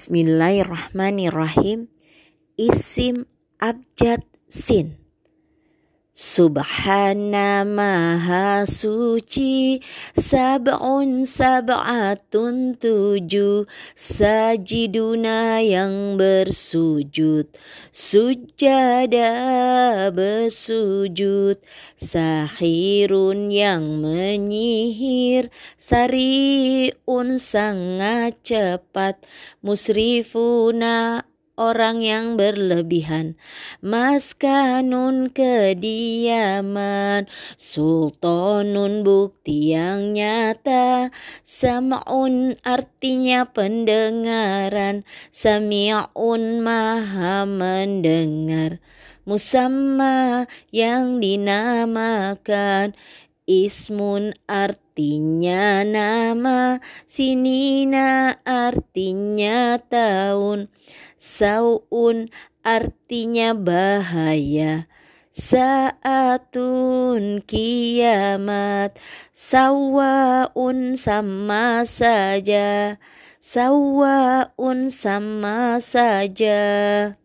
Bismillahirrahmanirrahim. Isim abjad sin. Subhana maha suci Sab'un sab'atun tujuh Sajiduna yang bersujud Sujada bersujud Sahirun yang menyihir Sariun sangat cepat Musrifuna orang yang berlebihan. Maskanun kediaman Sultanun bukti yang nyata. Sam'un artinya pendengaran Sami'un maha mendengar. Musamma yang dinamakan Ismun artinya nama, sinina artinya tahun, Sau'un artinya bahaya. Saatun kiamat. Sawaun sama saja. Sawaun sama saja